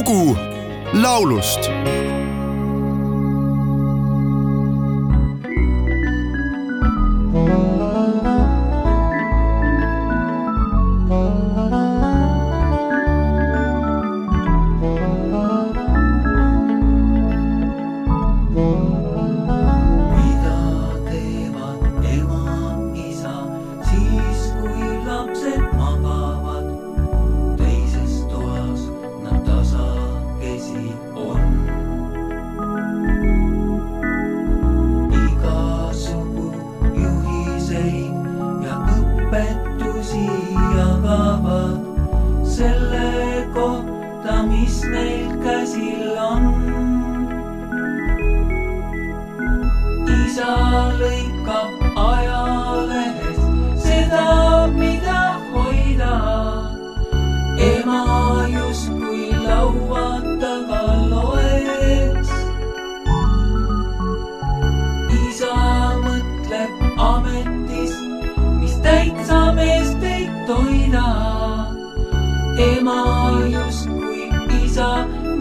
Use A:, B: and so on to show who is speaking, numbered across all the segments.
A: lugu laulust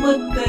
B: mõtteid loeks.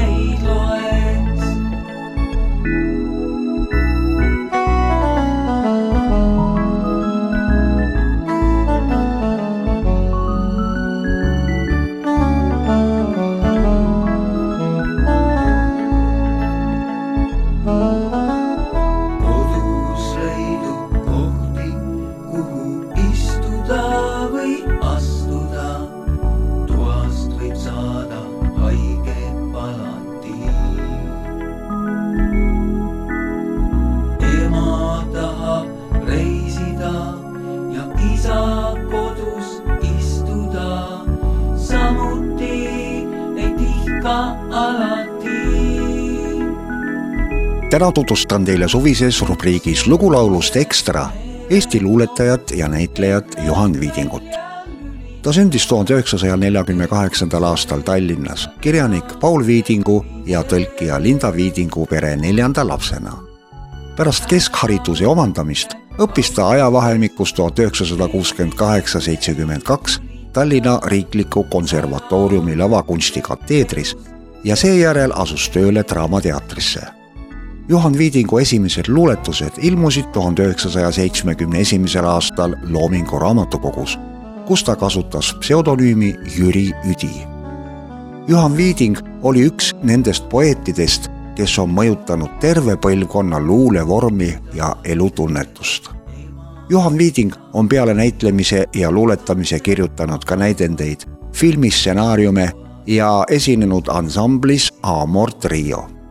C: Täna tutvustan teile suvises rubriigis lugulaulust Ekstra Eesti luuletajat ja näitlejat Juhan Viidingut. ta sündis tuhande üheksasaja neljakümne kaheksandal aastal Tallinnas kirjanik Paul Viidingu ja tõlkija Linda Viidingu pere neljanda lapsena. pärast keskhariduse omandamist õppis ta ajavahemikus tuhat üheksasada kuuskümmend kaheksa, seitsekümmend kaks Tallinna Riikliku Konservatooriumi lavakunsti kateedris ja seejärel asus tööle Draamateatrisse Juhan Viidingu esimesed luuletused ilmusid tuhande üheksasaja seitsmekümne esimesel aastal Loomingu raamatukogus, kus ta kasutas pseudonüümi Jüri Üdi. Juhan Viiding oli üks nendest poeetidest, kes on mõjutanud terve põlvkonna luulevormi ja elutunnetust. Juhan Viiding on peale näitlemise ja luuletamise kirjutanud ka näidendeid, filmistsenaariume ja esinenud ansamblis Amor Trio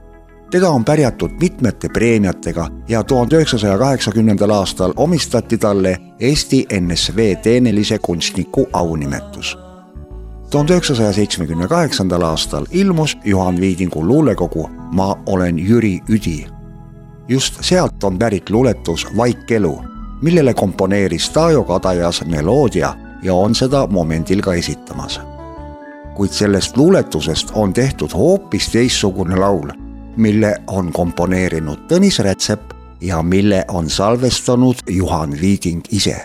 C: teda on pärjatud mitmete preemiatega ja tuhande üheksasaja kaheksakümnendal aastal omistati talle Eesti NSV teenelise kunstniku aunimetus. tuhande üheksasaja seitsmekümne kaheksandal aastal ilmus Juhan Viidingu luulekogu Ma olen Jüri Üdi. just sealt on pärit luuletus Vaik elu, millele komponeeris Taajo Kadajas meloodia ja on seda momendil ka esitamas. Kuid sellest luuletusest on tehtud hoopis teistsugune laul mille on komponeerinud Tõnis Rätsep ja mille on salvestanud Juhan Viiding ise.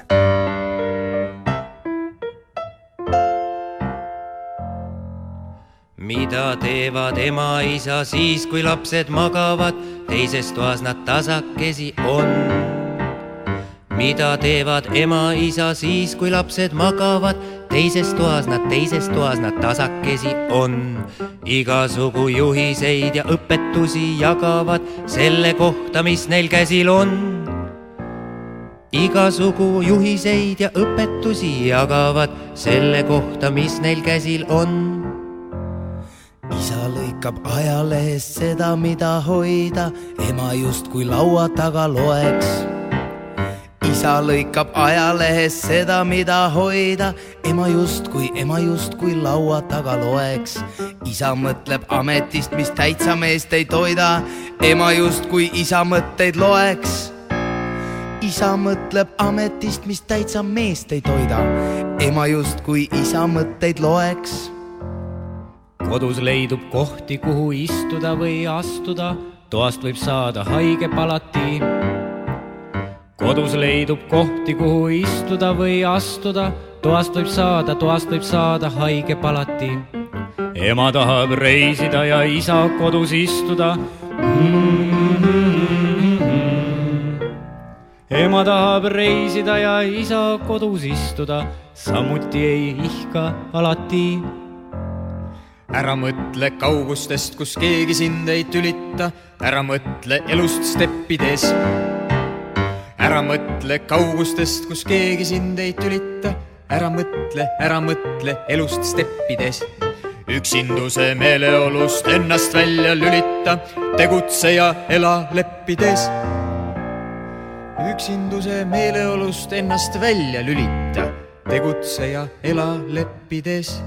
D: mida teevad ema-isa siis, kui lapsed magavad, teises toas nad tasakesi on mida teevad ema-isa siis, kui lapsed magavad, teises toas nad, teises toas nad tasakesi on. igasugu juhiseid ja õpetusi jagavad selle kohta, mis neil käsil on. igasugu juhiseid ja õpetusi jagavad selle kohta, mis neil käsil on
E: isa lõikab ajalehest seda, mida hoida, ema justkui laua taga loeks isa lõikab ajalehest seda, mida hoida, ema justkui, ema justkui laua taga loeks. isa mõtleb ametist, mis täitsa meest ei toida, ema justkui isa mõtteid loeks. isa mõtleb ametist, mis täitsa meest ei toida, ema justkui isa mõtteid loeks.
F: kodus leidub kohti, kuhu istuda või astuda, toast võib saada haige palati kodus leidub kohti, kuhu istuda või astuda, toast võib saada, toast võib saada haige palati. ema tahab reisida ja isa kodus istuda ema tahab reisida ja isa kodus istuda, samuti ei ihka alati.
G: ära mõtle kaugustest, kus keegi sind ei tülita, ära mõtle elust steppides. Ära mõtle kaugustest, kus keegi sind ei tülita, ära mõtle, ära mõtle elust steppides. Üksinduse meeleolust ennast välja lülita, tegutse ja ela leppides. Üksinduse meeleolust ennast välja lülita, tegutse ja ela leppides.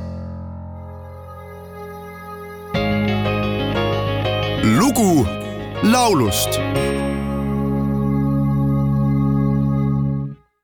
A: lugu laulust